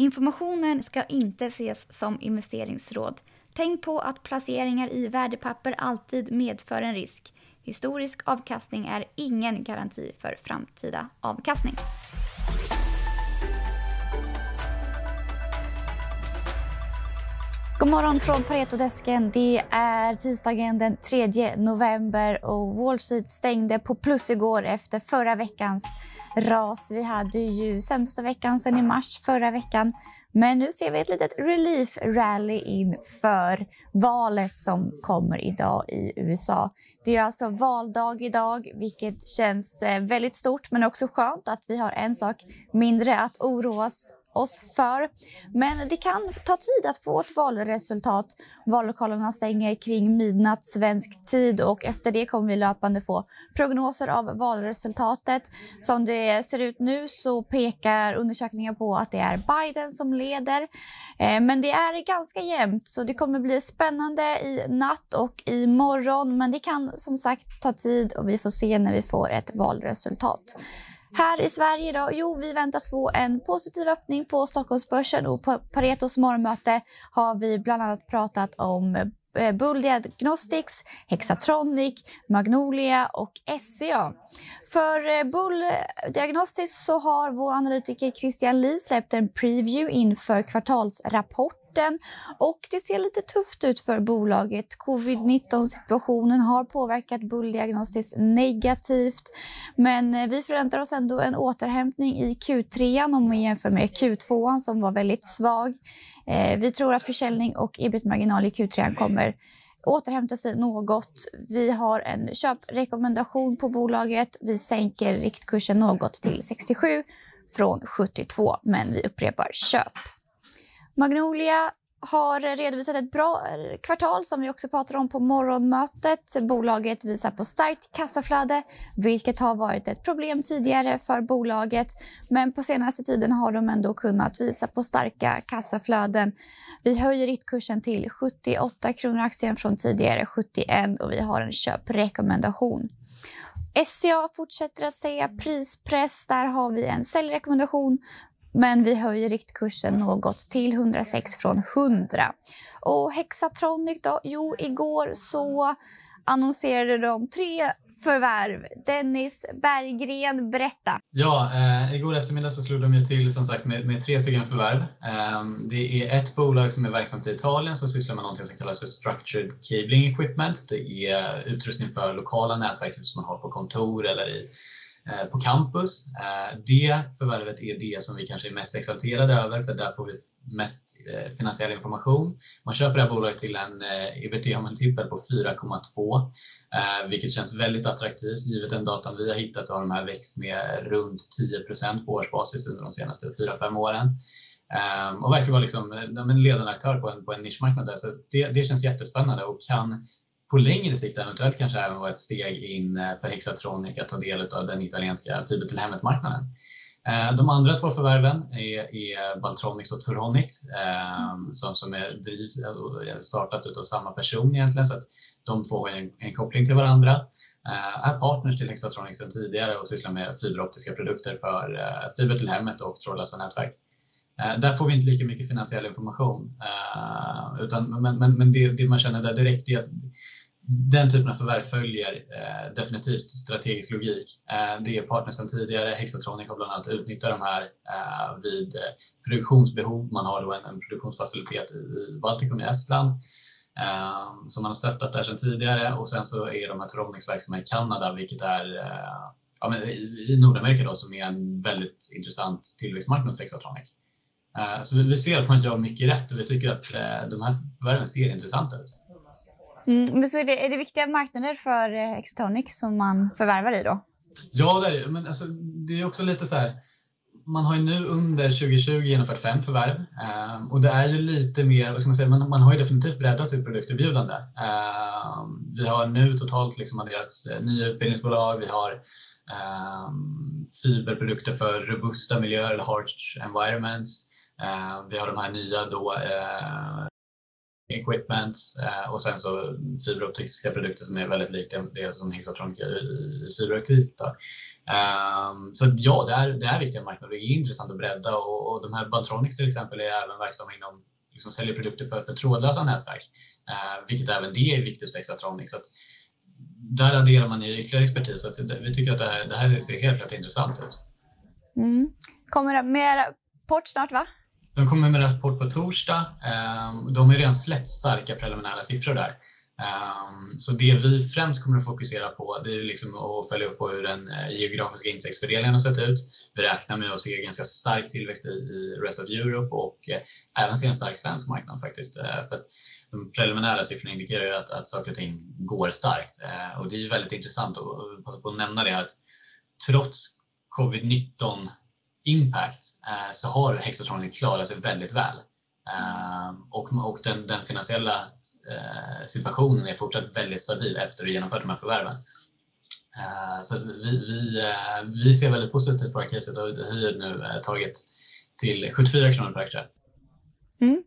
Informationen ska inte ses som investeringsråd. Tänk på att placeringar i värdepapper alltid medför en risk. Historisk avkastning är ingen garanti för framtida avkastning. God morgon från Paretodesken. Det är tisdagen den 3 november och Wall Street stängde på plus igår efter förra veckans ras. Vi hade ju sämsta veckan sedan i mars förra veckan. Men nu ser vi ett litet relief rally inför valet som kommer idag i USA. Det är alltså valdag idag, vilket känns eh, väldigt stort men också skönt att vi har en sak mindre att oroas oss för. Men det kan ta tid att få ett valresultat. Vallokalerna stänger kring midnatt svensk tid och efter det kommer vi löpande få prognoser av valresultatet. Som det ser ut nu så pekar undersökningar på att det är Biden som leder. Eh, men det är ganska jämnt så det kommer bli spännande i natt och i morgon. Men det kan som sagt ta tid och vi får se när vi får ett valresultat. Här i Sverige då? Jo, vi väntas få en positiv öppning på Stockholmsbörsen och på Paretos morgonmöte har vi bland annat pratat om eh, Bull Diagnostics, Hexatronic, Magnolia och SCA. För eh, Bull Diagnostics så har vår analytiker Christian Lee släppt en preview inför kvartalsrapport rapporten och det ser lite tufft ut för bolaget. Covid-19 situationen har påverkat Bulldiagnostics negativt, men eh, vi förväntar oss ändå en återhämtning i Q3 om vi jämför med Q2 som var väldigt svag. Eh, vi tror att försäljning och ebit-marginal i Q3 kommer återhämta sig något. Vi har en köprekommendation på bolaget. Vi sänker riktkursen något till 67 från 72, men vi upprepar köp. Magnolia har redovisat ett bra eh, kvartal som vi också pratar om på morgonmötet. Bolaget visar på starkt kassaflöde, vilket har varit ett problem tidigare för bolaget. Men på senaste tiden har de ändå kunnat visa på starka kassaflöden. Vi höjer riktkursen till 78 kronor aktien från tidigare 71 och vi har en köprekommendation. SCA fortsätter att säga prispress. Där har vi en säljrekommendation men vi höjer riktkursen något till 106 från 100. Och Hexatronic då? Jo, igår så annonserade de tre förvärv. Dennis Berggren, berätta. Ja, eh, igår eftermiddag så slog de ju till som sagt med, med tre stycken förvärv. Eh, det är ett bolag som är verksamt i Italien som sysslar med något som kallas för Structured Cabling Equipment. Det är utrustning för lokala nätverk typ som man har på kontor eller i Eh, på campus. Eh, det förvärvet är det som vi kanske är mest exalterade över för där får vi mest eh, finansiell information. Man köper det här bolaget till en ebitda-multipel på 4,2 vilket känns väldigt attraktivt. Givet den datan vi har hittat så har de här växt med runt 10 på årsbasis under de senaste 4-5 åren. Ehm, och verkar vara liksom, en ledande aktör på en, på en nischmarknad. Där. Så det, det känns jättespännande och kan på längre sikt eventuellt kanske även vara ett steg in eh, för Hexatronic att ta del av den italienska fiber till hemmet-marknaden. Eh, de andra två förvärven är, är Baltronics och Turonics eh, som, som är drivs, startat av samma person egentligen så att de två har en, en koppling till varandra. Är partners till Hexatronics sedan tidigare och sysslar med fiberoptiska produkter för fiber till hemmet och trådlösa nätverk. Där får vi inte lika mycket finansiell information. Utan, men men, men det, det man känner där direkt är att den typen av förvärv följer eh, definitivt strategisk logik. Eh, det är partners sedan tidigare. Hexatronic har bland annat utnyttjat de här eh, vid eh, produktionsbehov. Man har då en, en produktionsfacilitet i Baltikum i Estland eh, som man har stöttat där sedan tidigare och sen så är de här Tronics i Kanada vilket är eh, ja, men i Nordamerika då, som är en väldigt intressant tillväxtmarknad för Hexatronic. Eh, så vi ser att man gör mycket rätt och vi tycker att eh, de här förvärven ser intressanta ut. Mm, så är det, är det viktiga marknader för eh, Extonic som man förvärvar i då? Ja, det är det. Men alltså, det är också lite så här. Man har ju nu under 2020 genomfört fem förvärv eh, och det är ju lite mer, vad ska man säga, man, man har ju definitivt breddat sitt produkterbjudande. Eh, vi har nu totalt liksom adderat eh, nya utbildningsbolag, vi har eh, fiberprodukter för robusta miljöer eller harsh environments. Eh, vi har de här nya då, equipments eh, och sen så fiberoptiska produkter som är väldigt likt det som Hexatronic i, i fiberoptik. Um, så ja, det är, det är viktiga marknader. Det är intressant att bredda och, och de här Baltronics till exempel är även verksamma inom liksom säljer produkter för, för trådlösa nätverk, uh, vilket även det är viktigt för Hexatronic. Så att, där adderar man ytterligare expertis. Så vi tycker att det här, det här ser helt klart intressant ut. Mm. Kommer det mer rapport snart, va? De kommer med rapport torsdag. Ehm, de har redan släppt starka preliminära siffror där. Ehm, så det vi främst kommer att fokusera på det är liksom att följa upp på hur den eh, geografiska intäktsfördelningen har sett ut. Vi räknar med att se ganska stark tillväxt i Rest of Europe och eh, även se en stark svensk marknad faktiskt. Eh, för de preliminära siffrorna indikerar ju att, att saker och ting går starkt och det är väldigt intressant att passa på att nämna det att trots covid-19 impact så har Hexatronic klarat sig väldigt väl. Ehm, och, och den, den finansiella Eh, situationen är fortsatt väldigt stabil efter att genomfört de här förvärven. Eh, så vi, vi, eh, vi ser väldigt positivt på det här caset och höjer nu eh, taget till 74 kronor per aktie. Mm.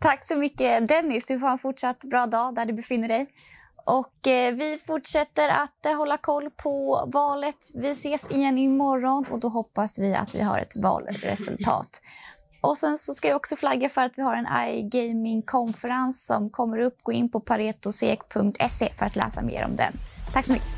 Tack så mycket Dennis. Du får ha en fortsatt bra dag där du befinner dig. Och eh, vi fortsätter att eh, hålla koll på valet. Vi ses igen imorgon och då hoppas vi att vi har ett valresultat. Och sen så ska jag också flagga för att vi har en iGaming-konferens som kommer upp. Gå in på paretosek.se för att läsa mer om den. Tack så mycket.